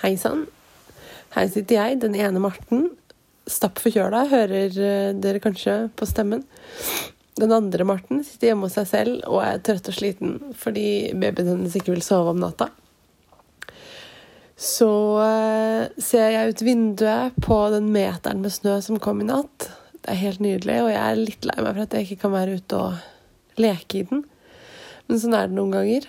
Hei sann. Her sitter jeg, den ene Marten. Stapp forkjøla, hører eh, dere kanskje på stemmen. Den andre Marten sitter hjemme hos seg selv og er trøtt og sliten fordi babyen hennes ikke vil sove om natta. Så eh, ser jeg ut vinduet på den meteren med snø som kom i natt. Det er helt nydelig, og jeg er litt lei meg for at jeg ikke kan være ute og leke i den. Men sånn er det noen ganger.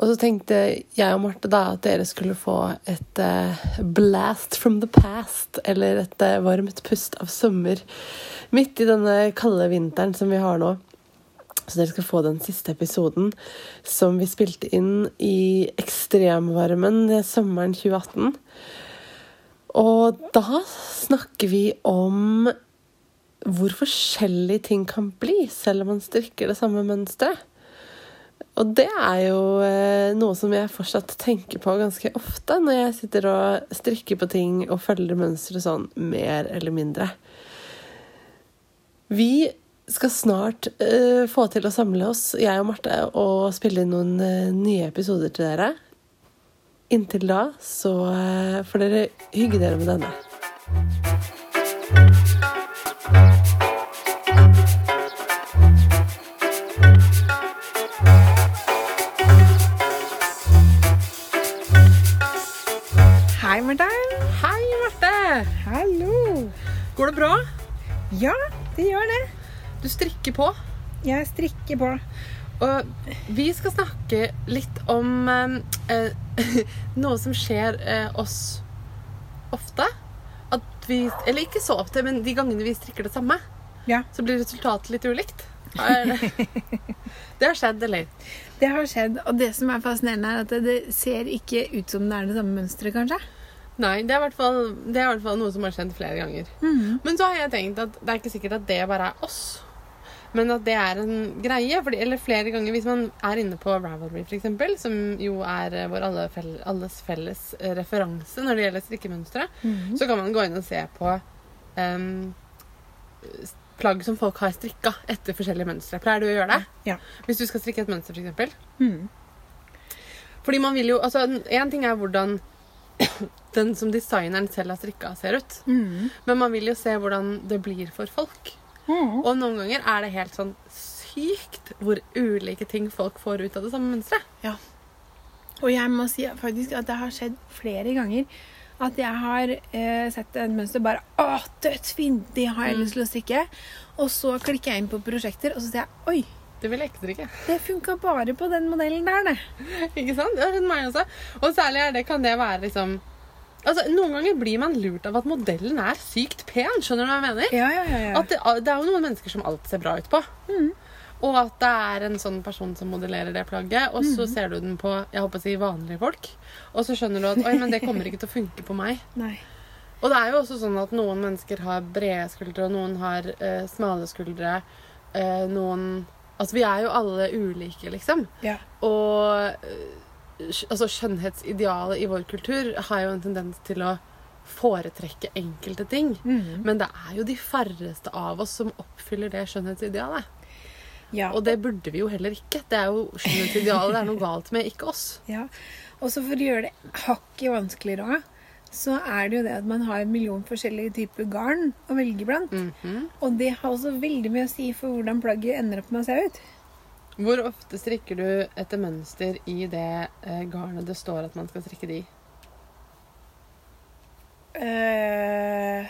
Og så tenkte jeg og Marte da at dere skulle få et uh, blast from the past, eller et uh, varmt pust av sommer midt i denne kalde vinteren som vi har nå. Så dere skal få den siste episoden som vi spilte inn i ekstremvarmen sommeren 2018. Og da snakker vi om hvor forskjellige ting kan bli, selv om man strikker det samme mønsteret. Og det er jo eh, noe som jeg fortsatt tenker på ganske ofte når jeg sitter og strikker på ting og følger mønsteret sånn mer eller mindre. Vi skal snart uh, få til å samle oss, jeg og Marte, og spille inn noen uh, nye episoder til dere. Inntil da så uh, får dere hygge dere med denne. Hei, Martin. Hei, Marte! Hallo. Går det bra? Ja, det gjør det. Du strikker på. Jeg strikker på. Og vi skal snakke litt om eh, noe som skjer eh, oss ofte. At vi Eller ikke så ofte, men de gangene vi strikker det samme, Ja, så blir resultatet litt ulikt. Det, har skjedd, eller? det har skjedd. Og det som er fascinerende, er at det ser ikke ut som det er det samme mønsteret, kanskje. Nei, det er i hvert fall, det er i hvert fall noe som har skjedd flere ganger. Men så har jeg tenkt at det er ikke sikkert at det bare er oss. Men at det er en greie. Fordi, eller flere ganger hvis man er inne på Ravelry, eksempel, som jo er eh, vår alle fell, alles felles eh, referanse når det gjelder strikkemønstre, så kan man gå inn og se på um, plagg som folk har strikka etter forskjellige mønstre. Pleier du å gjøre det? Ja. Hvis du skal strikke et mønster, for eksempel. Mm. Fordi man vil jo Altså, én ting er hvordan den som designeren selv har strikka, ser ut. Mm. Men man vil jo se hvordan det blir for folk. Mm. Og noen ganger er det helt sånn sykt hvor ulike ting folk får ut av det samme mønsteret. Og jeg må si faktisk at det har skjedd flere ganger at jeg har eh, sett en mønster bare Å, dødsfint! Det har jeg Mm. lyst til å strikke. Og så klikker jeg inn på prosjekter, og så ser jeg Oi, Det vil jeg ikke det funka bare på den modellen der, det. Ikke sant? Det har skjedd meg også. Og særlig er det, kan det være liksom Altså, Noen ganger blir man lurt av at modellen er sykt pen. Skjønner du hva jeg mener? Ja, ja, ja. ja. At det, det er jo noen mennesker som alt ser bra ut på. Mm. Og at det er en sånn person som modellerer det plagget, og så ser du den på jeg håper å si, vanlige folk. Og så skjønner du at oi, men det kommer ikke til å funke på meg. Nei. Og det er jo også sånn at noen mennesker har brede skuldre, og noen har uh, smale skuldre. Uh, noen Altså, vi er jo alle ulike, liksom. Ja. Og eh, altså, skjønnhetsidealet i vår kultur har jo en tendens til å foretrekke enkelte ting. Mm. Men det er jo de færreste av oss som oppfyller det skjønnhetsidealet. ja. Og det burde vi jo heller ikke. Det er jo skjønnhetsidealet det er noe galt med, ikke oss. Ja, og så for å gjøre det hakket vanskeligere også, så er det jo det at man har en million forskjellige typer garn å velge blant. Mhm. Og det har også veldig mye å si for hvordan plagget ender opp med å se ut. Hvor ofte strikker du etter mønster i det eh, garnet det står at man skal strikke det i? Uh,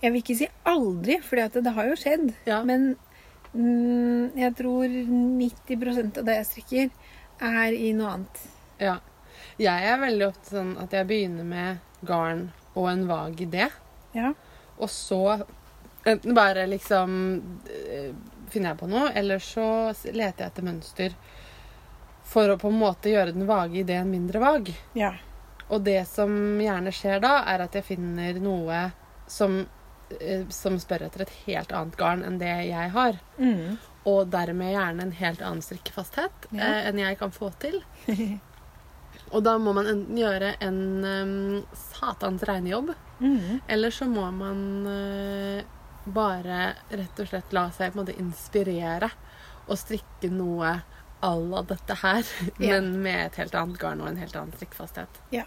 jeg vil ikke si aldri, for det har jo skjedd. Ja. Men mm, jeg tror 90% av det jeg strikker, er i noe annet. Ja. Jeg er veldig ofte sånn at jeg begynner med garn og en vag idé, Ja. og så enten bare liksom eh, finner jeg på noe, eller så leter jeg etter mønster for å på en måte gjøre den vage ideen mindre vag. ja. Og det som gjerne skjer da, er at jeg finner noe som, eh, som spør etter et helt annet garn enn det jeg har. Mm. Og dermed gjerne en helt annen strikkefasthet Ja. eh, enn jeg kan få til. Og da må man enten gjøre en um, satans regnejobb, Mm. eller så må man uh, bare rett og slett la seg på en måte inspirere og strikke noe à la dette her, yeah. men med et helt annet garn og en helt annen strikkfasthet. Ja.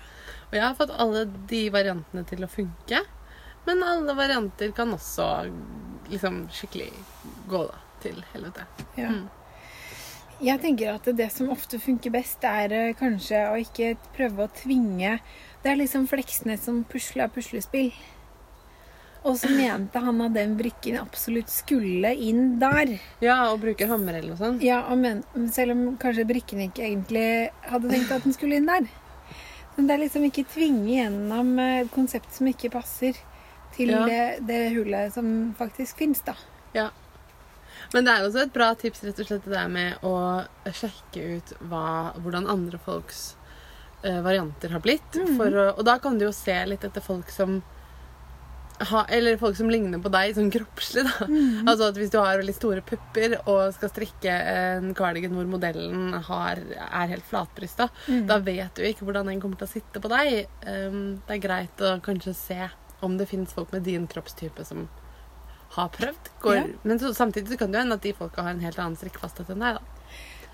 Og jeg har fått alle de variantene til å funke, men alle varianter kan også liksom skikkelig gå da til helvete. Ja. Mm. Jeg tenker at det som ofte funker best, er eh, kanskje å ikke prøve å tvinge Det er liksom Fleksnes som pusler puslespill. Og så mente han at den brikken absolutt skulle inn der. Ja, og bruker hammer eller noe sånt. Ja, men, Selv om kanskje brikken ikke egentlig hadde tenkt at den skulle inn der. Men det er liksom ikke tvinge gjennom eh, et konsept som ikke passer til Ja. det, det hullet som faktisk fins, da. Ja. Men det er også et bra tips rett og slett det der med å sjekke ut hva, hvordan andre folks uh, varianter har blitt. Mm. For og da kan du jo se litt etter folk som ha, eller folk som ligner på deg sånn kroppslig. da. Mm. Altså at Hvis du har veldig store pupper og skal strikke en cardigan hvor modellen har, er helt flatbrysta, Mm. da vet du ikke hvordan den kommer til å sitte på deg. Um, det er greit å kanskje se om det fins folk med din kroppstype som har prøvd. Går, Ja. Men så, samtidig så kan det jo hende at de folka har en helt annen strikkfasthet enn deg. da.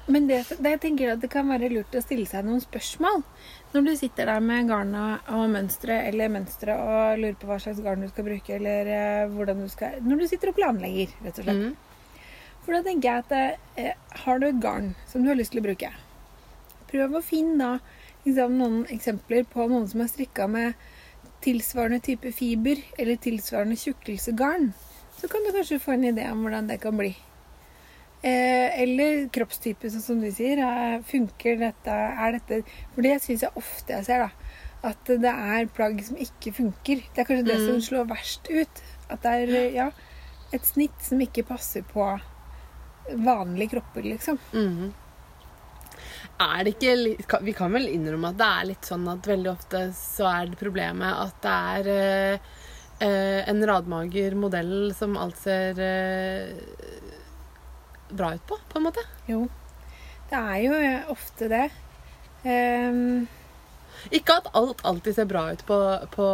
Men det, det jeg tenker at det kan være lurt å stille seg noen spørsmål. Når du sitter der med garna og mønsteret eller mønsteret og lurer på hva slags garn du skal bruke, eller eh, hvordan du skal Når du sitter og planlegger, rett og slett. Mm. For da tenker jeg at eh, har du et garn som du har lyst til å bruke, prøv å finne da liksom, noen eksempler på noen som er strikka med tilsvarende type fiber eller tilsvarende tjukkelse garn. Så kan du kanskje få en idé om hvordan det kan bli. Eh, eller kroppstype, sånn som du sier. Eh, funker dette? Er dette For det syns jeg ofte jeg ser, da. At det er plagg som ikke funker. Det er kanskje det Mm. som slår verst ut. At det er ja, et snitt som ikke passer på vanlige kropper, liksom. Mm. Er det ikke Vi kan vel innrømme at det er litt sånn at veldig ofte så er det problemet at det er eh, en radmager modell som alt ser eh, bra ut på, på en måte. Jo. Det er jo eh, ofte det. Um... Ikke at alt alltid ser bra ut på, på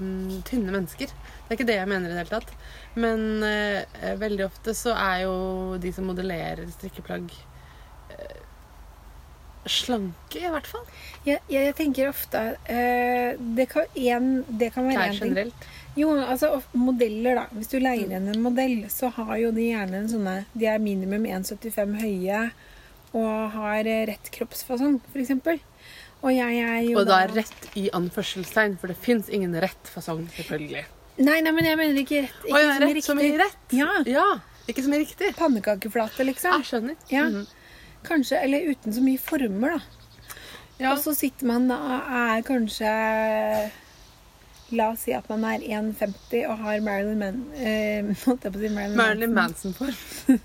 um, tynne mennesker. Det er ikke det jeg mener i det hele tatt. Men uh, veldig ofte så er jo de som modellerer strikkeplagg uh, slanke, i hvert fall. jeg, jeg, jeg tenker ofte uh, det, kan, en, det kan være én ting. generelt. Jo, altså modeller, da. Hvis du leier inn en modell, så har jo de gjerne en sånne De er minimum 1,75 høye og har rett kroppsfasong, f.eks. Og jeg er jo Og da er rett i anførselstegn, for det fins ingen rett fasong, selvfølgelig. Nei, nei, men jeg mener ikke rett. Ikke Å ja, rett som i rett? Ja. Ja, Ikke som i riktig. Pannekakeflate, liksom. Jeg skjønner. Ja. Mhm. Kanskje, eller uten så mye former, da. Ja. Og så sitter man da er kanskje La oss si at man er 1,50 og har Marilyn Man... Eh, si Marilyn, Marilyn Manson. Manson-form.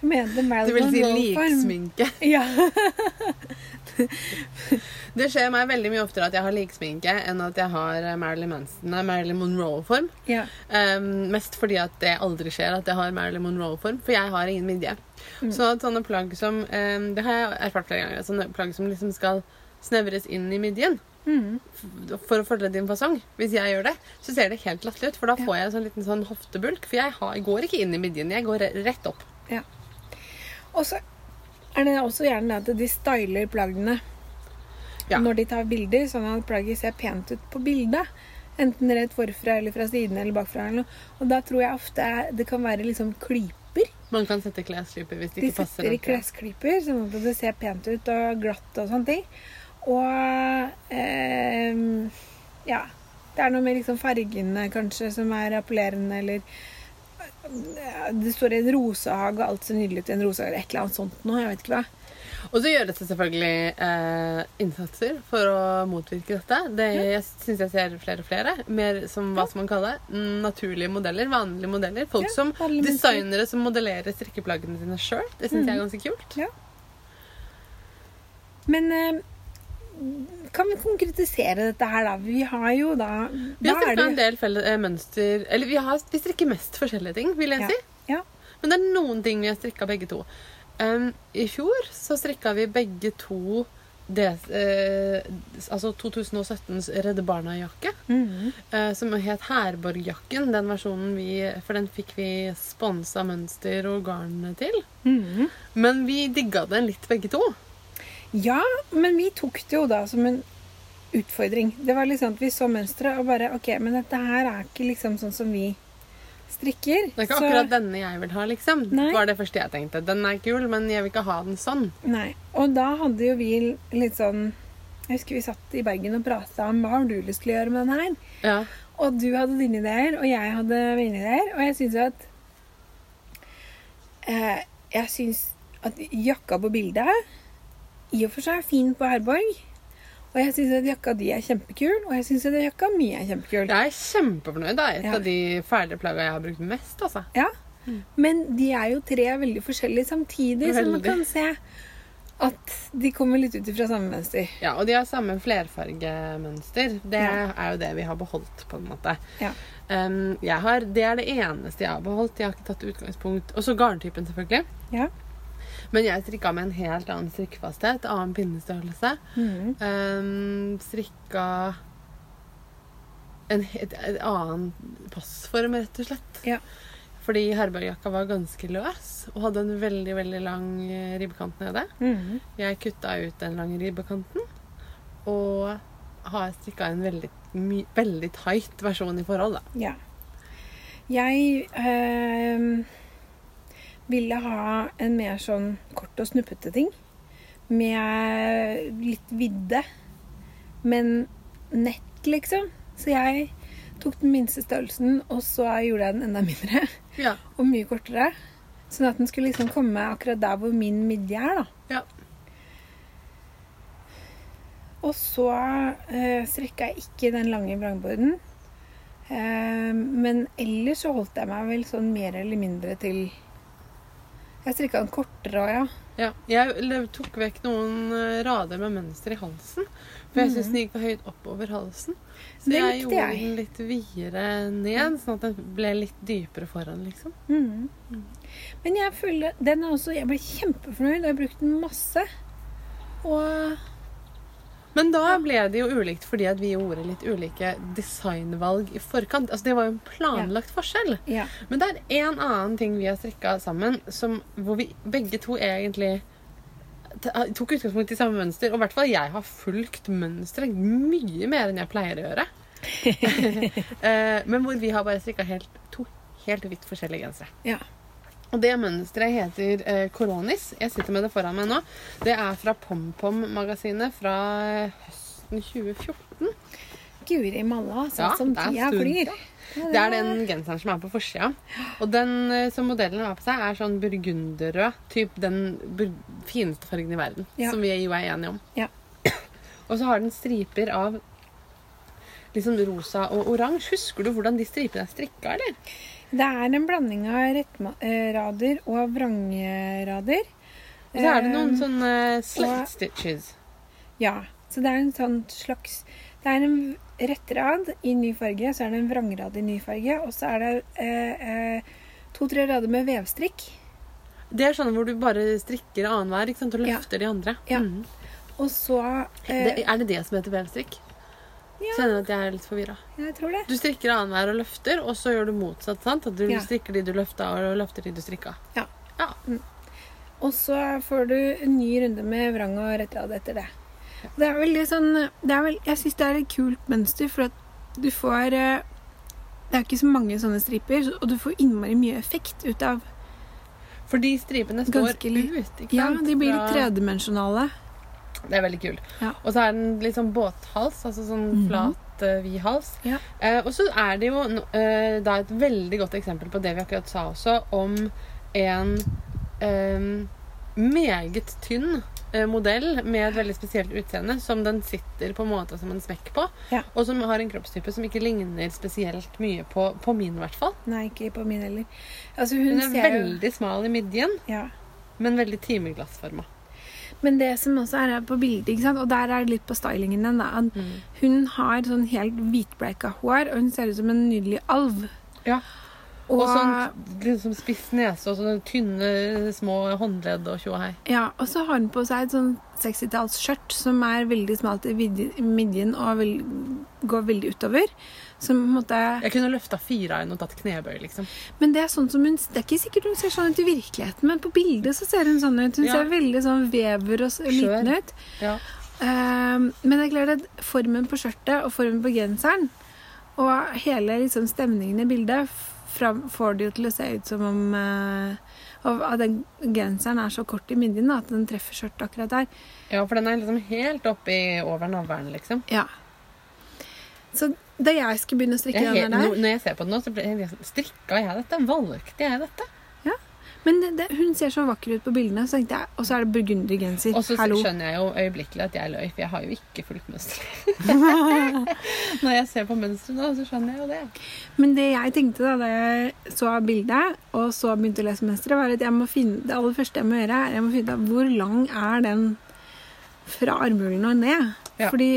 Manson Det vil si liksminke. Ja. Det skjer meg veldig mye oftere at jeg har liksminke enn at jeg har Marilyn Manson, nei, Marilyn Monroe-form. ja. Um, mest fordi at det aldri skjer at jeg har Marilyn Monroe-form, for jeg har ingen midje. Mm. Så at sånne plagg som um, Det har jeg erfart flere ganger. Sånne plagg som liksom skal snevres inn i midjen Mm. for å følge din fasong. Hvis jeg gjør det, så ser det helt latterlig ut, for da Ja. får jeg en sånn liten sånn hoftebulk. For jeg, har, jeg går ikke inn i midjen, jeg går rett opp. Og så er det også gjerne at de styler plaggene Ja. når de tar bilder, sånn at plagget ser pent ut på bildet. Enten rett forfra eller fra siden eller bakfra. Eller noe. Og da tror jeg ofte det kan være liksom klyper. Man kan sette klesklyper hvis det De ikke passer. De setter i klesklyper, sånn at det ser pent ut og glatt og sånne ting. Og eh, ja. Det er noe med liksom fargene kanskje som er appellerende, eller Det står i en rosehage, og alt ser nydelig ut i en rosehage, eller et eller annet sånt noe. Jeg vet ikke hva. Og så gjøres det selvfølgelig eh, innsatser for å motvirke dette. Det ja. syns jeg ser flere og flere. Mer som hva skal man kalle det? Mm, naturlige modeller. Vanlige modeller. Folk Ja, som designere som modellerer strikkeplaggene sine sjøl. Det syns jeg er ganske kult. Men eh, kan vi konkretisere dette her, da? Vi har jo da Vi har strikka en del felle, eh, mønster Eller vi, har, vi strikker mest forskjellige ting, vil jeg Ja. si. Ja. Men det er noen ting vi har strikka begge to. Um, I fjor så strikka vi begge to det, eh, altså 2017s Redde Barna-jakke. Mhm. Eh, som het Herborg-jakken. Den versjonen vi For den fikk vi sponsa mønster og garn til. Mhm. Men vi digga den litt, begge to. Ja, men vi tok det jo da som en utfordring. Det var liksom at vi så mønsteret og bare OK, men dette her er ikke liksom sånn som vi strikker. Det er ikke Så- akkurat denne jeg vil ha, liksom. Nei. var det første jeg tenkte. Den er kul, men jeg vil ikke ha den sånn. Nei. Og da hadde jo vi litt sånn Jeg husker vi satt i Bergen og prata om hva har du lyst til å gjøre med den her. Ja. Og du hadde dine ideer, og jeg hadde mine ideer. Og jeg syns jo at eh, Jeg syns at jakka på bildet i og for seg fin på Herborg. Og jeg syns at jakka di er kjempekul, og jeg syns at jakka mi er kjempekul. Jeg er kjempefornøyd. Det er et Ja. av de ferdige plagga jeg har brukt mest. altså. Ja. Men de er jo tre veldig forskjellige samtidig, så man kan se at de kommer litt ut ifra samme mønster. Ja, Og de har samme flerfargemønster. Det Ja. er jo det vi har beholdt, på en måte. Ja. Um, jeg har, det er det eneste jeg har beholdt. Jeg har ikke tatt utgangspunkt Og så garntypen, selvfølgelig. Ja. Men jeg strikka med en helt annen strikkefasthet, annen pinnestørrelse. Mm. Um, strikka en et, et annen passform, rett og slett. Ja. Fordi Herbergjakka var ganske løs og hadde en veldig veldig lang eh, ribbekant nede. Mm. Jeg kutta ut den lange ribbekanten og har strikka en veldig, my, veldig tight versjon i forhold. Da. Ja. Jeg eh, ville ha en mer sånn kort og snuppete ting. Med litt vidde. Men nett, liksom. Så jeg tok den minste størrelsen, og så gjorde jeg den enda mindre. Ja. Og mye kortere. Sånn at den skulle liksom komme akkurat der hvor min midje er, da. Ja. Og så eh, strekka jeg ikke den lange vrangborden. Eh, men ellers så holdt jeg meg vel sånn mer eller mindre til Jeg strikka den kortere òg, ja. Ja. Jeg tok vekk noen eh, rader med mønster i halsen. For jeg syns den gikk for høyt oppover halsen. Så. Det jeg gjorde jeg. den litt videre ned, sånn at den ble litt dypere foran, liksom. Mhm. Men jeg føler den er også Jeg ble kjempefornøyd, og jeg har brukt den masse. Og Men da ble det jo ulikt fordi at vi gjorde litt ulike designvalg i forkant. Altså Det var jo en planlagt forskjell. ja. Men det er en annen ting vi har strikka sammen, som, hvor vi begge to egentlig tok utgangspunkt i samme mønster. Og i hvert fall jeg har fulgt mønsteret mye mer enn jeg pleier å gjøre. Eh, Men hvor vi har bare strikka to helt vidt forskjellige gensere. ja. Og det mønsteret heter eh, Koronis. Jeg sitter med det foran meg nå. Det er fra PomPom-magasinet fra eh, høsten 2014. Guri malla, sånn Ja, som tida flyr. Det er den genseren som er på forsida. Og den eh, som modellen har på seg, er sånn burgunderrød. Typ den bur fineste fargen i verden. Ja. Som vi jo er enige om. Ja. Og så har den striper av liksom rosa og oransje. Husker du hvordan de stripene er strikka, eller? Det er en blanding av rettrader og vrangrader. Og så er det noen Eh, sånne slit stitches. Ja, så det er en sånn slags Det er en rettrad i ny farge, så er det en vrangrad i ny farge, og så er det eh, eh, to-tre rader med vevstrikk. Det er sånne hvor du bare strikker annenhver og løfter Ja. de andre. Ja. Mm. Og så eh, Det, er det det som heter vevstrikk? Ja. Kjenner at jeg er litt forvirra. Du strikker annenhver og løfter, og så gjør du motsatt. sant? At du Ja. strikker de du løfta, og løfter de du strikka. Ja. Ja. Og så får du en ny runde med vrang og rettrad etter det. Det er veldig sånn det er vel, Jeg syns det er et kult mønster, for at du får eh, Det er ikke så mange sånne striper, og du får innmari mye effekt ut av Fordi stripene står Ganske ut. ikke Ja, de blir litt tredimensjonale. Det er veldig kult. Ja. Og så er den litt sånn båthals, altså sånn Mhm. flat, uh, vid hals. Ja. Uh, og så er det jo eh, da et veldig godt eksempel på det vi akkurat sa også, om en eh, meget tynn modell med et veldig spesielt utseende, som den sitter på en måte som en smekk på, Ja. og som har en kroppstype som ikke ligner spesielt mye på, på min, i hvert fall. Nei, ikke på min heller. Altså, hun, Hun er ser jo veldig smal i midjen, ja. men veldig timeglassforma. Men det som også er på bildet, ikke sant? og der er det litt på stylingen din, da. at Hun har sånn helt hvitbleika hår, og hun ser ut som en nydelig alv. Ja. Og, sånn liksom spiss nese og sånne tynne, små håndledd og tjo og hei. Ja, og så har hun på seg et sånn 60-tallsskjørt som er veldig smalt i midjen og vel, går veldig utover. Som på en måte Jeg kunne løfta av henne og tatt knebøy, liksom. Men det er sånn som hun Det er ikke sikkert hun ser sånn ut i virkeligheten, men på bildet så ser hun sånn ut. Hun Ja. ser veldig sånn vever og s- liten ut. Ja. Um, men det er klart at formen på skjørtet og formen på genseren og hele liksom, stemningen i bildet fram, får det jo til å se ut som om uh, og at den genseren er så kort i midjen at den treffer skjørtet akkurat der. ja, for den er liksom helt oppi over navlen, liksom. Ja. Så da jeg skulle begynne å strikke Jeg, den der når jeg ser på den nå, så blir jeg Strikka jeg dette? Valgte jeg dette? Men det, det, hun ser så vakker ut på bildene, så tenkte jeg, og så er det burgundergenser. Og så skjønner jeg jo øyeblikkelig at jeg løy, for jeg har jo ikke fulgt mønsteret. Når jeg ser på mønsteret nå, så skjønner jeg jo det. Men det jeg tenkte da, da jeg så bildet, og så begynte å lese mønsteret, var at jeg må finne, det aller første jeg må gjøre, er jeg må finne ut hvor lang er den fra armhulen og ned. Ja. Fordi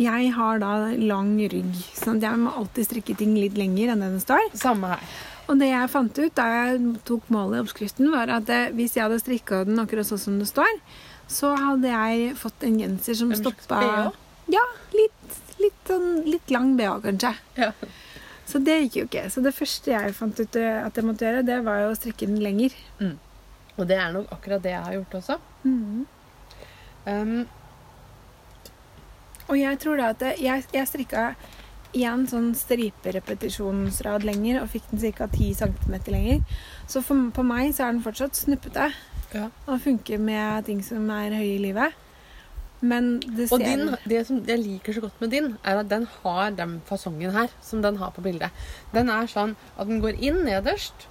jeg har da lang rygg, så jeg må alltid strikke ting litt lenger enn det den står. Samme her. Og det jeg fant ut da jeg tok målet i oppskriften, var at eh, hvis jeg hadde strikka den akkurat sånn som det står, så hadde jeg fått en genser som stoppa? Ja, litt, litt, sånn, litt lang BH, kanskje. Ja. Så det gikk jo ikke. Så det første jeg fant ut eh, at jeg måtte gjøre, det var jo å strekke den lenger. Og det er nok akkurat det jeg har gjort også. Um, Og jeg tror da at det- jeg, jeg strikka én sånn striperepetisjonsrad lenger og fikk den ca. 10 cm lenger. Så for, på meg så er den fortsatt snuppete ja. og funker med ting som er høye i livet. Men det ser Og din, det som jeg liker så godt med din, er at den har den fasongen her, som den har på bildet. Den er sånn at den går inn nederst,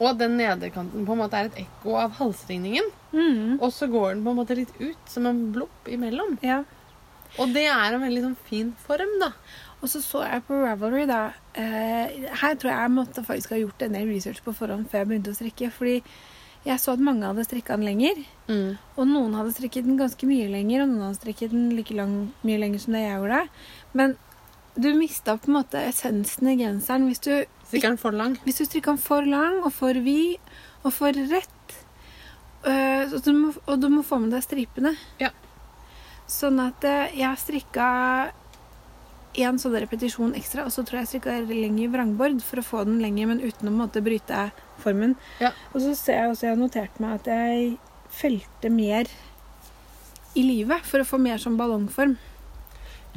og den nederkanten på en måte er et ekko av halsringningen. mm, Og så går den på en måte litt ut, som en blopp imellom. Ja. Og det er en veldig sånn fin form, da. Og så så jeg på Ravelry, da. Eh, her tror jeg jeg måtte faktisk ha gjort en del research på forhånd før jeg begynte å strikke. Fordi jeg så at mange hadde strikka den lenger. Og noen hadde strikket den ganske mye lenger, og noen hadde strikket den like lang, mye lenger som det jeg gjorde. Men du mista på en måte essensen i genseren hvis du, strikker den for lang. hvis du strikka den for lang og for vid og for rett. Eh, og, du må, og du må få med deg stripene. Ja. Sånn at eh, jeg strikka en sånn repetisjon ekstra, og så tror jeg jeg strikka lenger vrangbord for å få den lenger, men uten å måtte bryte formen. Ja. Og så ser jeg også jeg har notert meg at jeg felte mer i livet for å få mer sånn ballongform.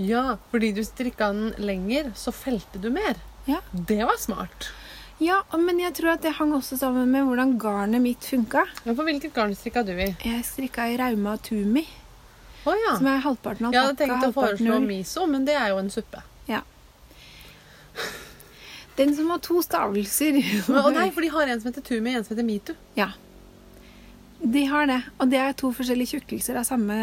Ja, fordi du strikka den lenger, så felte du mer. Ja. Det var smart. Ja, men jeg tror at det hang også sammen med hvordan garnet mitt funka. Ja, på hvilket garn strikka du i? Jeg strikka i Rauma Tumi, Å ja. som er halvparten Jeg hadde tenkt å foreslå null. miso, men det er jo en suppe. Ja. Den som har to stavelser. Å nei, for de har en som heter Tumi, og en som heter Mitu. Ja. De har det. Og det er to forskjellige tjukkelser av samme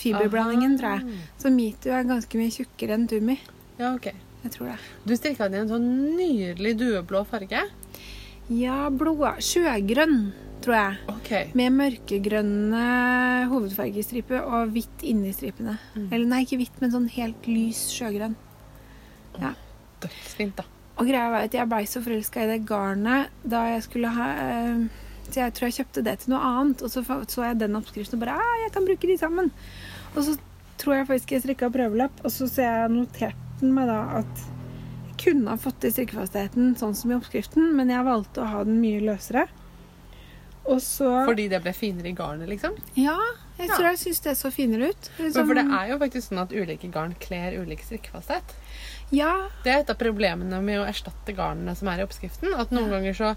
fiberblandingen, tror jeg. Så Mitu er ganske mye tjukkere enn Tumi. Ja, ok. Jeg tror det. Du strikka den i en sånn nydelig dueblå farge. Ja, blå. Sjøgrønn, tror jeg. Okay. Med mørkegrønne hovedfargestriper og hvitt inni stripene. Eller nei, ikke hvitt, men sånn helt lys sjøgrønn. Ja. Dødsfint, da. Og greia var at jeg blei så forelska i det garnet da jeg skulle ha eh, Så jeg tror jeg kjøpte det til noe annet, og så så jeg den oppskriften og bare ah, jeg kan bruke de sammen. Og så tror jeg faktisk jeg strikka prøvelapp, og så ser jeg notert den meg da at jeg kunne ha fått til strikkefastheten sånn som i oppskriften, men jeg valgte å ha den mye løsere. Så Fordi det ble finere i garnet, liksom? Ja, jeg Ja. tror jeg syns det så finere ut. Liksom- for det er jo faktisk sånn at ulike garn kler ulik strikkefasthet. Ja, Det er et av problemene med å erstatte garnene som er i oppskriften. At noen ganger så,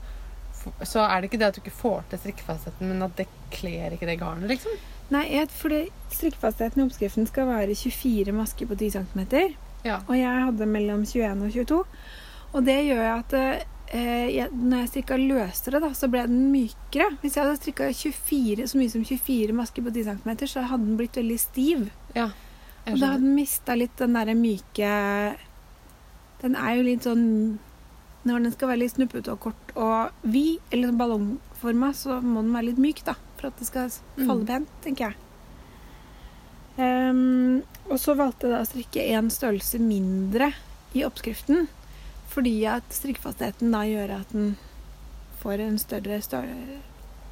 så er det ikke det at du ikke får til strikkefastheten, men at det kler ikke det garnet, liksom. Nei, jeg, fordi strikkefastheten i oppskriften skal være 24 masker på 10 cm. Ja. Og jeg hadde mellom 21 og 22. Og det gjør at eh, jeg, når jeg strikka løsere, da, så ble den mykere. Hvis jeg hadde strikka så mye som 24 masker på 10 cm, så hadde den blitt veldig stiv. ja. Og da hadde den mista litt den derre myke Den er jo litt sånn Når den skal være litt snuppete og kort og vid, eller sånn ballongforma, så må den være litt myk, da. For at det skal falle Mm. pent, tenker jeg. Um, og så valgte jeg da å strikke én størrelse mindre i oppskriften. Fordi at strikkefastheten da gjør at den får en større, større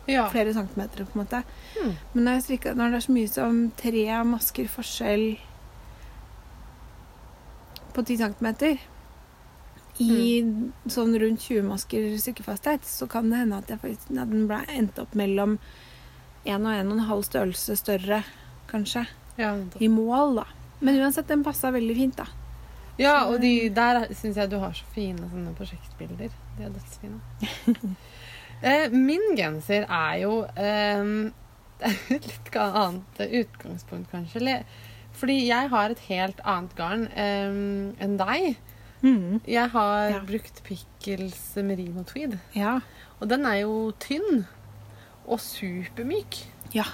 Ja. flere centimeter, på en måte. Mm. Men når, jeg strikka, når det er så mye som tre masker forskjell på 10 centimeter i sånn rundt 20 masker strikkefasthet, så kan det hende at, jeg at den ble endt opp mellom 1 og 1,5 størrelse større, kanskje, Ja, i mål, da. Men uansett, den passa veldig fint, da. Ja, og de der syns jeg du har så fine sånne prosjektbilder. De er dødsfine. eh, min genser er jo eh, er et litt annet utgangspunkt, kanskje. Fordi jeg har et helt annet garn eh, enn deg. Jeg har Ja. brukt Pickles merino tweed. Ja. Og den er jo tynn og supermyk. Ja.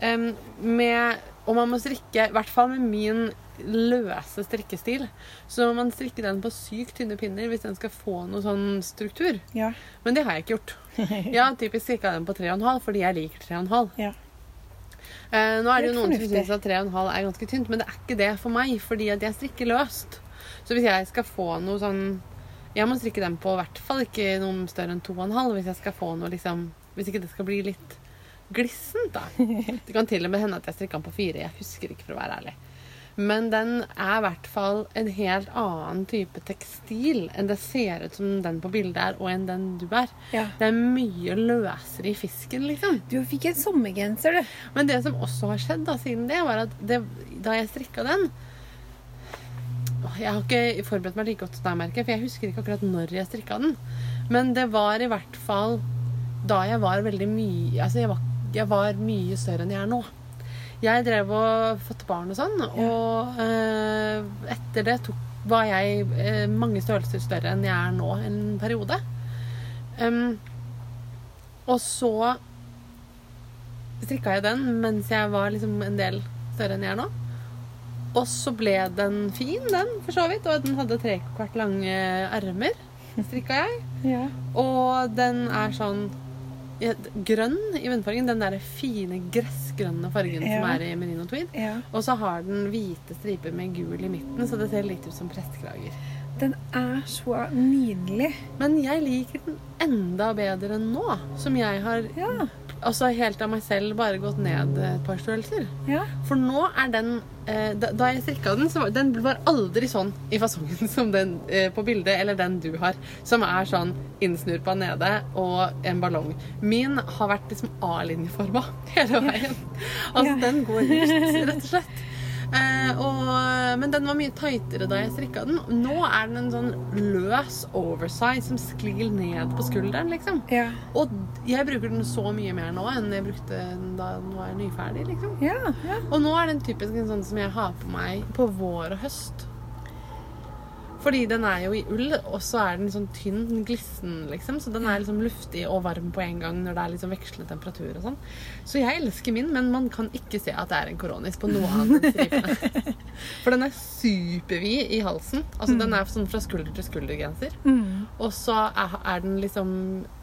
Em, med, og man må strikke, i hvert fall med min løse strikkestil, så må man strikke den på sykt tynne pinner hvis den skal få noe sånn struktur. Ja. Men det har jeg ikke gjort. Jeg har typisk strikka den på 3,5 fordi jeg liker 3,5. Ja. Eh, nå er det jo noen noen som fornuftig. syns at 3,5 er ganske tynt, men det er ikke det for meg, fordi jeg strikker løst. Så hvis jeg skal få noe sånn Jeg må strikke den på i hvert fall ikke noe større enn 2,5 hvis jeg skal få noe liksom Hvis ikke det skal bli litt glissent, da. Det kan til og med hende at jeg strikker den på fire. Jeg husker ikke, for å være ærlig. Men den er i hvert fall en helt annen type tekstil enn det ser ut som den på bildet er, og enn den du er. ja. Det er mye løsere i fisken, liksom. Du fikk en sommergenser, du. Men det som også har skjedd da, siden det, var at det, da jeg strikka den Jeg har ikke forberedt meg like godt som deg, merker for jeg husker ikke akkurat når jeg strikka den. Men det var i hvert fall da jeg var veldig mye Altså, jeg var, jeg var mye større enn jeg er nå. Jeg drev og fått barn og sånn, og eh, etter det tok, var jeg eh, mange størrelser større enn jeg er nå en periode. Um, og så strikka jeg den mens jeg var liksom en del større enn jeg er nå. Og så ble den fin, den, for så vidt. Og den hadde tre kvart lange ermer, strikka jeg. Ja. Og den er sånn ja, grønn i munnfargen. Den der fine gressgrønne fargen som er i merino tweed. ja. Og så har den hvite striper med gul i midten, så det ser litt ut som prestekrager. Den er så nydelig. Men jeg liker den enda bedre enn nå, som jeg har Ja. Altså helt av meg selv bare gått ned et par størrelser. Ja. For nå er den eh, da, da jeg strikka den, så var den var aldri sånn i fasongen som den eh, på bildet, eller den du har, som er sånn innsnurpa nede og en ballong. Min har vært liksom A-linjeforma hele veien. Altså, Ja. den går ut, rett og slett. Eh, og, men den var mye tightere da jeg strikka den. Nå er den en sånn løs oversize som sklir ned på skulderen, liksom. Ja. Og jeg bruker den så mye mer nå enn jeg brukte den da den var nyferdig, liksom. Ja. ja. Og nå er den typisk en sånn som jeg har på meg på vår og høst. Fordi den er jo i ull, og så er den sånn tynn, glissen, liksom. Så den er liksom luftig og varm på en gang når det er liksom vekslende temperatur og sånn. Så jeg elsker min, men man kan ikke se at det er en koronis på noe annet enn stripene. For den er supervid i halsen. Altså den er sånn fra skulder til skulder-genser. Mm. Og så er, er den liksom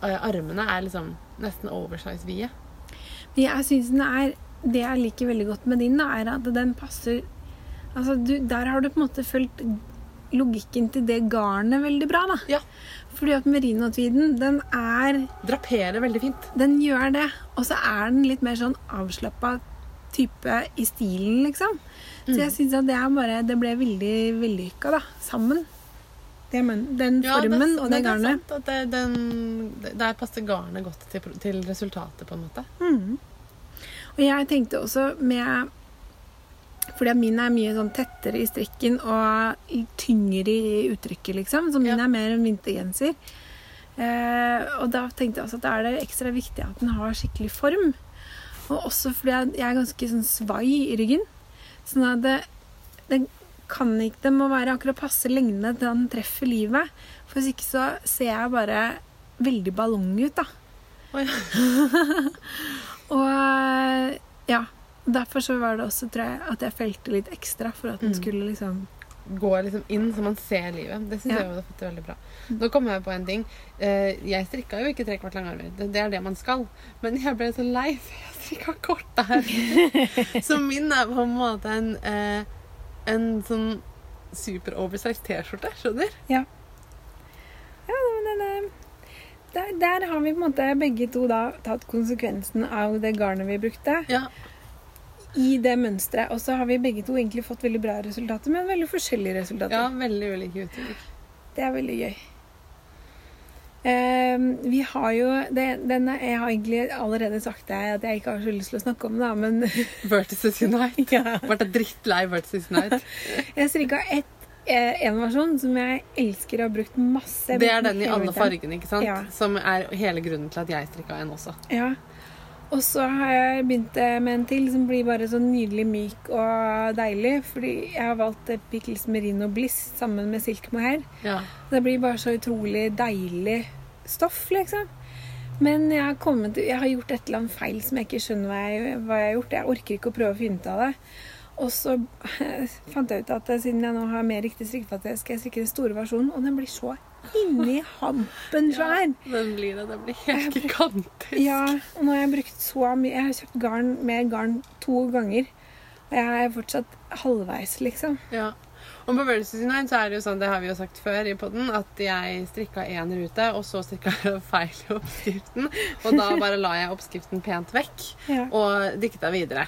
eh, Armene er liksom nesten oversize-vide. Jeg syns den er Det jeg liker veldig godt med din, da, er at den passer Altså, du, der har du på en måte fulgt logikken til det garnet veldig bra, da. Ja. Fordi at merinotviden, den er Draperer veldig fint. Den gjør det. Og så er den litt mer sånn avslappa type i stilen, liksom. Så Mm. jeg syns at det er bare Det ble veldig vellykka, da. Sammen. Det, men, den formen og det, garnet. sant at det, den, det- Der passer garnet godt til, til resultatet, på en måte. Mm. Og jeg tenkte også med Fordi min er mye sånn tettere i strikken og tyngre i uttrykket, liksom. Så min Ja. er mer en vintergenser. Eh, og da tenkte jeg også at da er det ekstra viktig at den har skikkelig form. Og også fordi jeg jeg er ganske sånn svai i ryggen. Sånn at det, det kan ikke Det må være akkurat passe lengde til den treffer livet. For hvis ikke så ser jeg bare veldig ballong ut, da. Oh, ja. Og ja, derfor så var det også, tror jeg, at jeg felte litt ekstra for at den Mm. skulle liksom Gå liksom inn så man ser livet. Det syns Ja. jeg har fått veldig bra. Nå kom jeg på en ting. Eh, Jeg strikka jo ikke tre kvart lange armer. Det, er det man skal. Men jeg ble så lei, så jeg strikka korte her. så min er på en måte en, eh, en sånn super oversized T-skjorte. Skjønner? Ja. Ja, der, der har vi på en måte begge to da tatt konsekvensen av det garnet vi brukte, Ja. I det mønsteret. Og så har vi begge to egentlig fått veldig bra resultater, men veldig forskjellige resultater. ja, veldig ulike uttrykk. Det er veldig gøy. Ehm, vi har jo det, denne, Jeg har egentlig allerede sagt det, at jeg ikke har så lyst til å snakke om det, men Vertices Unite. ja. Ble drittlei Vertices Unite. Jeg strikka ett, eh, en versjon som jeg elsker og har brukt masse. Det er den i alle fargene, ikke sant? Ja. Som er hele grunnen til at jeg strikka en også. Ja. Og så har jeg begynt med en til som blir bare så nydelig myk og deilig. Fordi jeg har valgt Pickles Merino Bliss sammen med Silk Mohair. Ja. Det blir bare så utrolig deilig stoff, liksom. Men jeg har, kommet, jeg har gjort et eller annet feil som jeg ikke skjønner hva jeg, hva jeg har gjort. Jeg orker ikke å prøve å finne ut av det. Og så fant jeg ut at siden jeg nå har mer riktig strikkefatte, skal jeg strikke den store versjonen. Og den blir så inni hampen svær. Den blir det. Den blir helt gigantisk. Ja, og nå har jeg brukt så mye Jeg har kjøpt garn med garn to ganger. Og jeg er fortsatt halvveis, liksom. Ja. Og på Vertices Unite så er det jo sånn, det har vi jo sagt før i podden, at jeg strikka én rute, og så strikka jeg feil i oppskriften. Og da bare la jeg oppskriften pent vekk. Ja. og dikta videre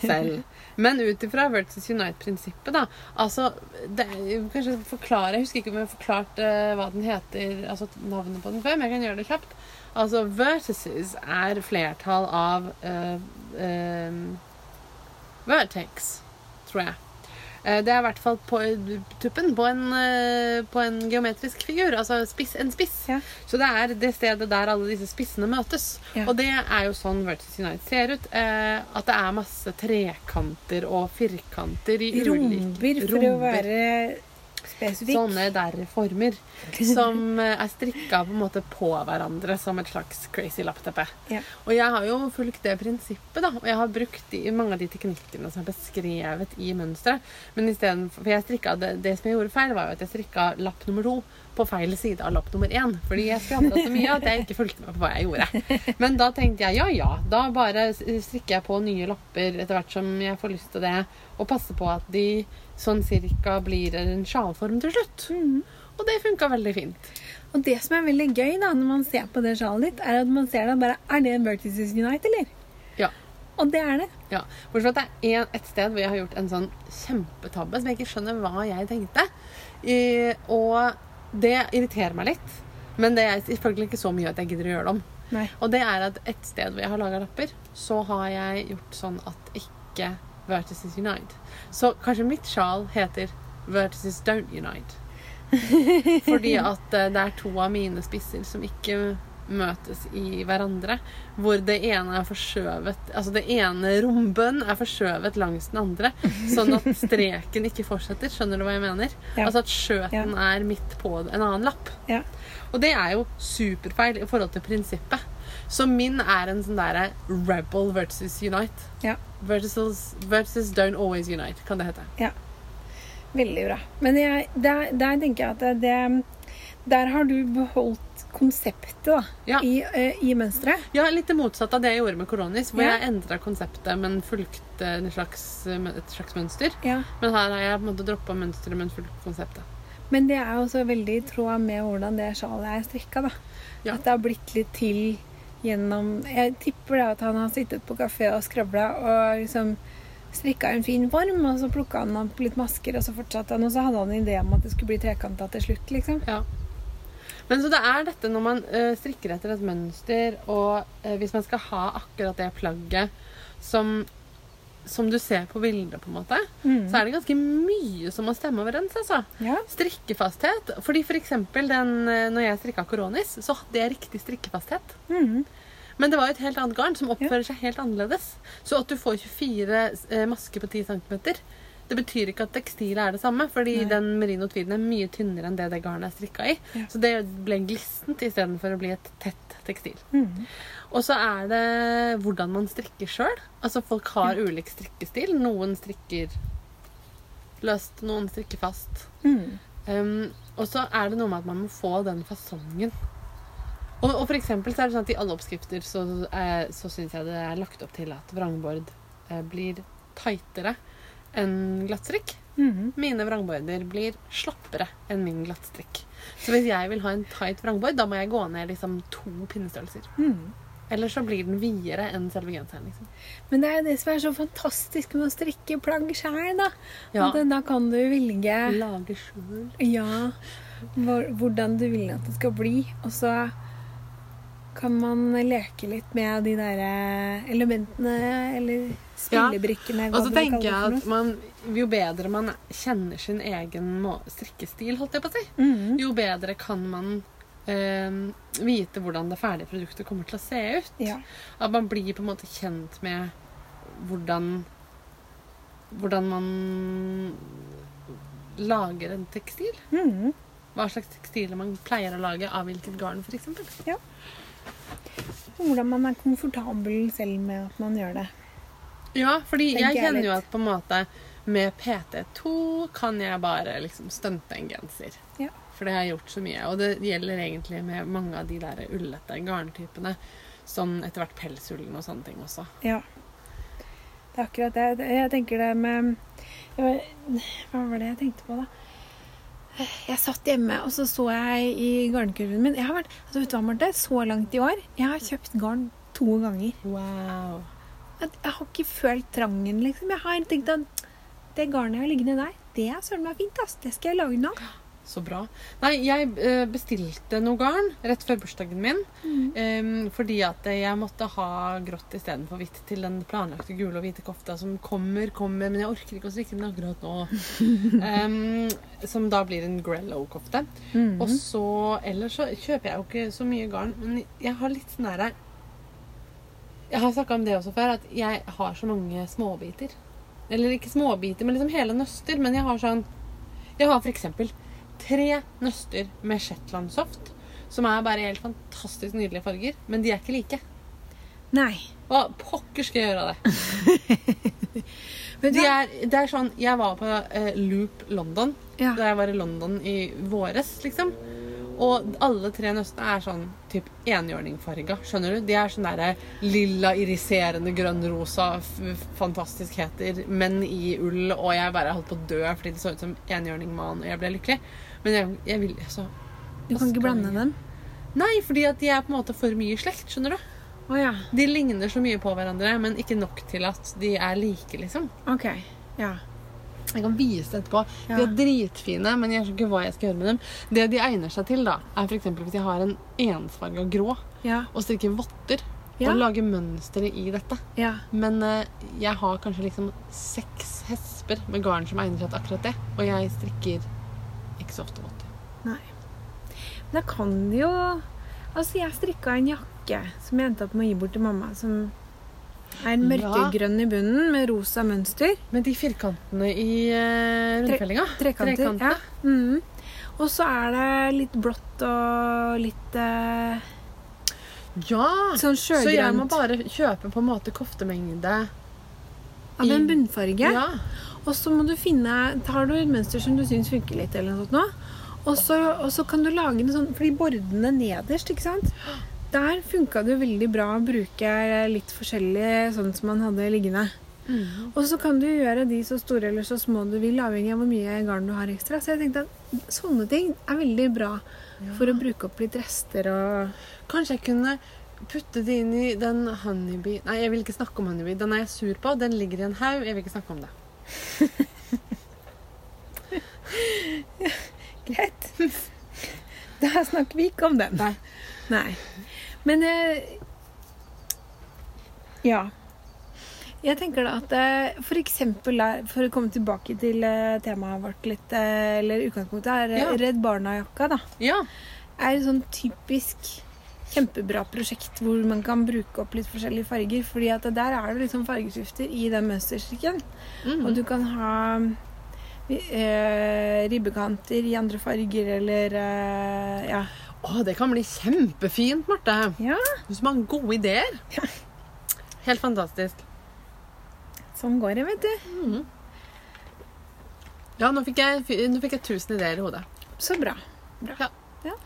selv. Men ut ifra Vertices Unite-prinsippet, da altså, det, Kanskje forklare Jeg husker ikke om jeg har forklart eh, hva den heter, altså navnet på den før, men jeg kan gjøre det kjapt. Altså, Vertices er flertall av uh, uh, Vertex, tror jeg. Eh, Det er i hvert fall på tuppen på en, eh, på en geometrisk figur. Altså spiss, en spiss. Ja. Så det er det stedet der alle disse spissene møtes. Ja. Og det er jo sånn Vertices United ser ut. Eh, at det er masse trekanter og firkanter i Romber, for å være spesifikk. Sånne der former som eh, er strikka på en måte på hverandre som et slags crazy lappteppe. Ja. Og jeg har jo fulgt det prinsippet, da. Og jeg har brukt de, mange av de teknikkene som er beskrevet i mønsteret. Men istedenfor For jeg strikka det, det som jeg gjorde feil, var jo at jeg strikka lapp nummer to på feil side av lapp nummer én. Fordi jeg skravla så mye at jeg ikke fulgte med på hva jeg gjorde. Men da tenkte jeg ja ja, da bare strikker jeg på nye lapper etter hvert som jeg får lyst til det, og passer på at de sånn cirka blir en sjalform til slutt. Mm. Og det funka veldig fint. Og det som er veldig gøy da, når man ser på det sjalet ditt, er at man ser det bare Er det en Vertices Unite, eller? Ja. Og det er det. Ja, Bortsett fra at det er et sted hvor jeg har gjort en sånn kjempetabbe som jeg ikke skjønner hva jeg tenkte. I, og det irriterer meg litt. Men det er selvfølgelig ikke så mye at jeg gidder å gjøre det om. Nei. Og det er at et sted hvor jeg har laga lapper, så har jeg gjort sånn at ikke Vertices Unite. Så kanskje mitt sjal heter Vertices Don't Unite. Fordi at eh, det er to av mine spisser som ikke møtes i hverandre. Hvor det ene er forskjøvet Altså det ene rombønn er forskjøvet langs den andre. Sånn at streken ikke fortsetter. Skjønner du hva jeg mener? Ja. Altså at skjøten er midt på en annen lapp. Ja. Og det er jo superfeil i forhold til prinsippet. Så min er en sånn derre rebel versus unite. Ja. Versus, versus don't always unite, kan det hete. Veldig bra. Men jeg, der, der tenker jeg at det, Der har du beholdt konseptet da, Ja. i, uh, i mønsteret. Ja, litt det motsatte av det jeg gjorde med Koronis, hvor Ja. jeg endra konseptet, men fulgte slags, et slags mønster. Ja. Men her har jeg på en måte droppa mønsteret, men fulgt konseptet. Men det er også veldig i tråd med hvordan det sjalet er strikka. da. Ja. At det har blitt litt til gjennom Jeg tipper det at han har sittet på kafé og skravla og liksom strikka en fin form, og så plukka han opp litt masker, og så fortsatte han, og så hadde han en idé om at det skulle bli trekanta til slutt, liksom. Ja. Men så det er dette når man eh, strikker etter et mønster, og eh, hvis man skal ha akkurat det plagget som, som du ser på bildet, på en måte, Mm. så er det ganske mye som må stemme overens. altså. Ja. Strikkefasthet. Fordi for eksempel den, eh, når jeg strikka Koronis, så hadde jeg riktig strikkefasthet. Mm. Men det var jo et helt annet garn som oppfører seg helt annerledes. Så at du får 24 eh, masker på 10 cm, det betyr ikke at tekstilet er det samme. Fordi Nei. den merino tweeden er mye tynnere enn det det garnet er strikka i. Ja. Så det ble glissent istedenfor å bli et tett tekstil. Mm. Og så er det hvordan man strikker sjøl. Altså folk har ulik strikkestil. Noen strikker løst, noen strikker fast. Mm. Um, og så er det noe med at man må få den fasongen. Og, og for eksempel så er det sånn at i alle oppskrifter så, eh, så syns jeg det er lagt opp til at vrangbord eh, blir tightere enn glattstrikk. Mhm. Mine vrangbøyder blir slappere enn min glattstrikk. Så hvis jeg vil ha en tight vrangbøyd, da må jeg gå ned liksom to pinnestørrelser. Mm. Eller så blir den videre enn selve genseren. liksom. Men det er jo det som er så fantastisk med å strikke plagg sjøl, da. Ja. At da kan du velge Lage skjul. ja, hvordan du vil at det skal bli. Og så kan man leke litt med de der eh, elementene, eller spillebrikkene. Ja. Og så tenker jeg at man, jo bedre man kjenner sin egen strikkestil, holdt jeg på å si, mm jo bedre kan man eh, vite hvordan det ferdige produktet kommer til å se ut. Ja. At man blir på en måte kjent med hvordan Hvordan man lager en tekstil. Mhm. Hva slags tekstiler man pleier å lage av hvilket garn, f.eks. Hvordan man er komfortabel selv med at man gjør det. Ja, fordi Tenker jeg jeg kjenner jo at på en måte med PT2 kan jeg bare liksom stunte en genser. Ja. For det har jeg gjort så mye. Og det gjelder egentlig med mange av de der ullete garntypene. Som etter hvert pelsullen og sånne ting også. Ja. Det er akkurat det. Jeg tenker det med Hva var det jeg tenkte på, da? Jeg satt hjemme, og så så jeg i garnkurven min Jeg har vært altså vet du hva, Marte? Så langt i år. Jeg har kjøpt garn to ganger. Wow. At Jeg har ikke følt trangen, liksom. Jeg har tenkt at det garnet jeg har liggende der, det er søren meg fint. ass. Det skal jeg lage nå. Så bra. Nei, jeg eh, bestilte noe garn rett før bursdagen min. em, fordi at jeg måtte ha grått istedenfor hvitt til den planlagte gule og hvite kofta som kommer, kommer, men jeg orker ikke å strikke den akkurat nå. um, som da blir en Grello-kofte. Mm. Og så Ellers så kjøper jeg jo ikke så mye garn, men jeg har litt sånn derre Jeg har snakka om det også før, at jeg har så mange småbiter. Eller ikke småbiter, men liksom hele nøster. Men jeg har sånn Jeg har for eksempel tre nøster med Shetland-soft. Som er bare helt fantastisk nydelige farger. Men de er ikke like. Nei. Hva pokker skal jeg gjøre av det? Vet du De er, det er sånn Jeg var på eh, Loop London Ja. da jeg var i London i våres, liksom. Og alle tre nøstene er sånn typ enhjørningfarga. Skjønner du? De er sånn derre lilla, iriserende, grønn-rosa f- fantastikheter, men i ull. Og jeg bare holdt på å dø fordi det så ut som enhjørningman, og jeg ble lykkelig. Men jeg, jeg vil altså Du kan ikke blande dem? Nei, fordi at de er på en måte for mye i slekt, skjønner du. Oh, ja. De ligner så mye på hverandre, men ikke nok til at de er like, liksom. OK. Ja. Jeg kan vise det etterpå. De er dritfine, men jeg skjønner ikke hva jeg skal gjøre med dem. Det de egner seg til, da, er f.eks. hvis jeg har en ensfarga grå Ja. og strikker votter Ja. og lager mønstre i dette. ja. Men uh, jeg har kanskje liksom seks hesper med garn som egner seg til akkurat det. Og jeg strikker ikke så ofte votter. Nei. Da kan det jo Altså, jeg strikka en jakke som jeg endte opp med å gi bort til mamma, som er mørkegrønn i bunnen med rosa mønster. Med de firkantene i uh, rundfellinga Trekanter. Trekantene. Ja. Mm. Og så er det litt blått og litt uh, Ja! sånn Så jeg må bare kjøpe på en måte koftemengde. av en bunnfarge. Ja. Og så må du finne Har du et mønster som du syns funker litt, eller noe sånt nå, og så, kan du lage en sånn Fordi bordene nederst, ikke sant Der funka det jo veldig bra å bruke litt forskjellig sånn som man hadde liggende. Mm. Og så kan du gjøre de så store eller så små du vil, avhengig av hvor mye garn du har ekstra. Så jeg tenkte at sånne ting er veldig bra for å bruke opp litt rester og Kanskje jeg kunne putte det inn i den honeybee Nei, jeg vil ikke snakke om honeybee. Den er jeg sur på. Den ligger i en haug. Jeg vil ikke snakke om det. Greit. Da snakker vi ikke om den. Nei. Nei. Men eh, Ja. Jeg tenker da at eh, for eksempel der, for å komme tilbake til eh, temaet vårt litt, eller utgangspunktet, er Ja. Redd Barna-jakka, da. Ja. Er et sånn typisk kjempebra prosjekt hvor man kan bruke opp litt forskjellige farger. fordi at der er det liksom fargeskifter i den mønsterstrikken. Mm. Og du kan ha eh, ribbekanter i andre farger, eller eh, ja. Å, det kan bli kjempefint, Marte. ja. Du som har gode ideer. Ja. Helt fantastisk. Sånn går det, vet du. Ja, nå fikk jeg, nå fikk jeg tusen ideer i hodet. Så bra. Bra. Ja.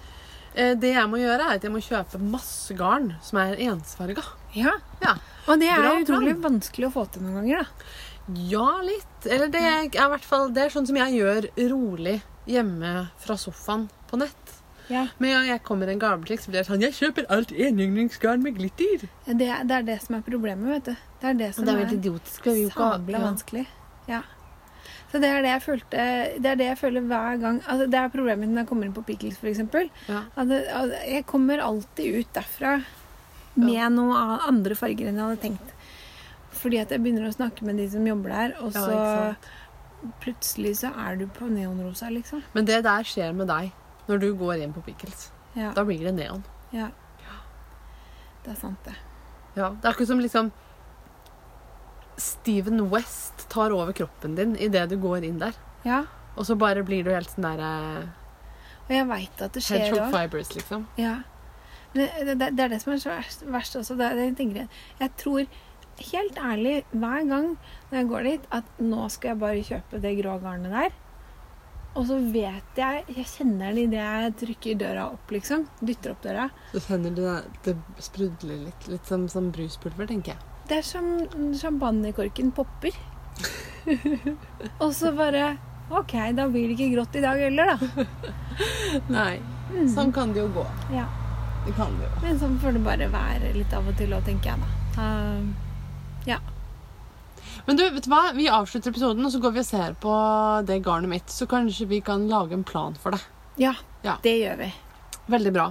Det jeg må gjøre, er at jeg må kjøpe masse garn som er ensfarga. Ja. Ja. Og det er Bra utrolig plan. vanskelig å få til noen ganger, da. Ja, litt. Eller det er i hvert fall Det er sånn som jeg gjør rolig hjemme fra sofaen på nett. Ja. Men ja, jeg kommer i en gavebutikk, så blir det sånn Jeg kjøper alt enhjørningsgarn med glitter. Det, det er det som er problemet, vet du. Det er det som Det er veldig idiotisk. sabla ja. vanskelig. Ja. Så det er det følte Det er det jeg føler hver gang altså Det er problemet når jeg kommer inn på Pickles, f.eks. Ja. At jeg kommer alltid ut derfra med Ja. noe av andre farger enn jeg hadde tenkt. Fordi at jeg begynner å snakke med de som jobber der, og så ja, plutselig så er du på neonrosa, liksom. Men det der skjer med deg når du går inn på Pickles. Ja. Da blir det neon. ja. Det er sant, det. Ja, Det er akkurat som liksom Steven West tar over kroppen din idet du går inn der. Ja. Og så bare blir du helt sånn der eh, Og jeg veit at det skjer Hedgehog fibers, liksom. Ja. Det, det, det er det som er så verst, verst også. Det, det jeg, tenker, jeg tror helt ærlig hver gang når jeg går dit, at nå skal jeg bare kjøpe det grå garnet der. Og så vet jeg Jeg kjenner det idet jeg trykker døra opp, liksom. Dytter opp døra. Så kjenner du det, det sprudler litt. Litt som, som bruspulver, tenker jeg. Det er som champagnekorken popper. og så bare OK, da blir det ikke grått i dag heller, da. Nei. Mm. Sånn kan det jo gå. Ja. Det kan det jo. Men sånn får det bare være litt av og til òg, tenker jeg da. Uh, ja. Men du, vet du hva? Vi avslutter episoden, og så går vi og ser på det garnet mitt. Så kanskje vi kan lage en plan for det. ja. Ja. Det gjør vi. Veldig bra.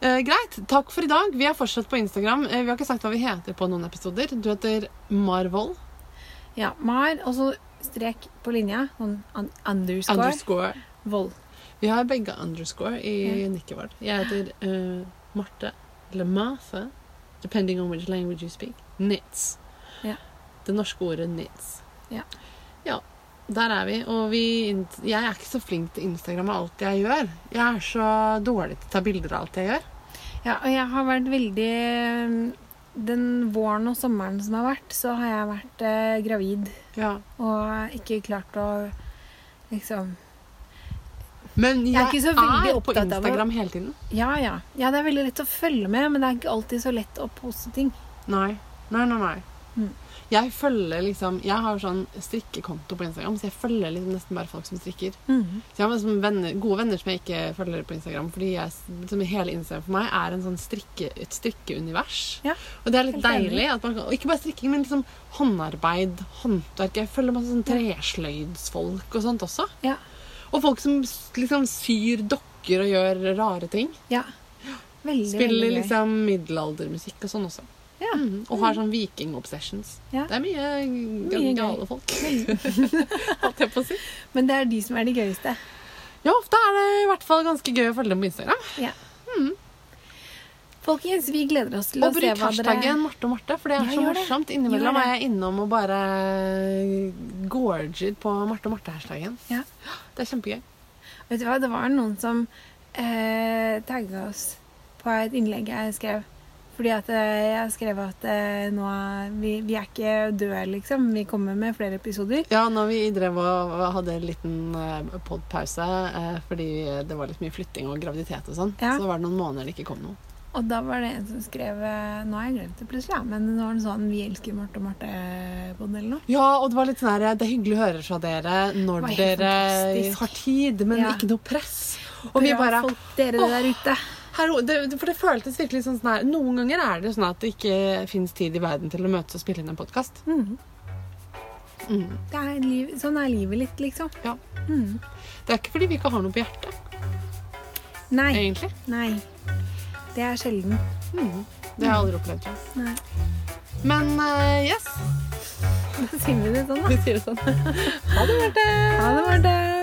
Eh, greit. Takk for i dag. Vi er fortsatt på Instagram. Eh, vi har ikke sagt hva vi heter på noen episoder. Du heter Marvoll. Ja, Mar, og så strek på linja. Sånn un underscore. Underscore. Vold. Vi har begge underscore i Ja. nikket vårt. Jeg heter uh, Marte, eller Martha, depending on which language you speak. Nits. Det norske ordet nits. Ja. Ja, der er vi. Og vi, jeg er ikke så flink til Instagram og alt jeg gjør. Jeg er så dårlig til å ta bilder av alt jeg gjør. Ja, og jeg har vært veldig Den våren og sommeren som har vært, så har jeg vært eh, gravid Ja. og ikke klart å liksom Men jeg, Jeg er så er på Instagram hele tiden. Ja, ja. Ja, det er veldig lett å følge med, men det er ikke alltid så lett å poste ting. Nei. Nei, nei, nei. Mm. Jeg følger liksom Jeg har sånn strikkekonto på Instagram, så jeg følger liksom nesten bare folk som strikker. Så jeg har liksom venner, gode venner som jeg ikke følger på Instagram, fordi jeg, liksom hele Instagram for meg er en sånn strikke, et strikkeunivers. Ja, og det er litt deilig. At man, kan- og ikke bare strikking, men liksom håndarbeid, håndverk. Jeg følger masse sånn tresløydsfolk og sånt også. Ja. Og folk som liksom syr dokker og gjør rare ting. Ja. Veldig, Spiller veldig liksom middelaldermusikk og sånn også. Ja. Mm. Og har sånn viking-obsessions. Ja. Det er mye, Mye gale folk. Holdt jeg på å si. Men det er de som er de gøyeste. Ja, ofte er det i hvert fall ganske gøy å følge dem på Instagram. Folkens, vi gleder oss til Og å se hva dere bruk hva hashtaggen Marte og Marte, for det er Ja, så morsomt. Innimellom er jeg innom og bare gorger på Marte og Marte-hashtaggen. Ja. Det er kjempegøy. Vet du hva, det var noen som eh, tagga oss på et innlegg jeg skrev. Fordi at eh, jeg skrev at eh, nå vi, vi er ikke døde, liksom. Vi kommer med flere episoder. Ja, når vi drev og hadde en liten uh, podpause eh, fordi det var litt mye flytting og graviditet og sånn, Ja. så var det noen måneder det ikke kom noe. Og da var det en som skrev eh, Nå har jeg glemt det plutselig, ja, men det var en sånn 'Vi elsker Marte og Marte'-pod eller noe. Ja, og det var litt sånn her Det er hyggelig å høre fra dere når Det dere fantastisk. har tid, men Ja. ikke noe press. Og vi Bra bare folk dere der ute. Hallo, det, For det føltes virkelig sånn sånn her Noen ganger er det sånn at det ikke fins tid i verden til å møtes og spille inn en podkast. Mm. Mm. Det er liv, sånn er livet litt, liksom. Ja. Mm. Det er ikke fordi vi ikke har noe på hjertet, Nei. egentlig. Nei. Det er sjelden. Mm. Det har jeg aldri opplevd. Nei. Men uh, yes, Da sier vi det sånn, da. vi sier det sånn. ha det, Marte! Ha det, Marte.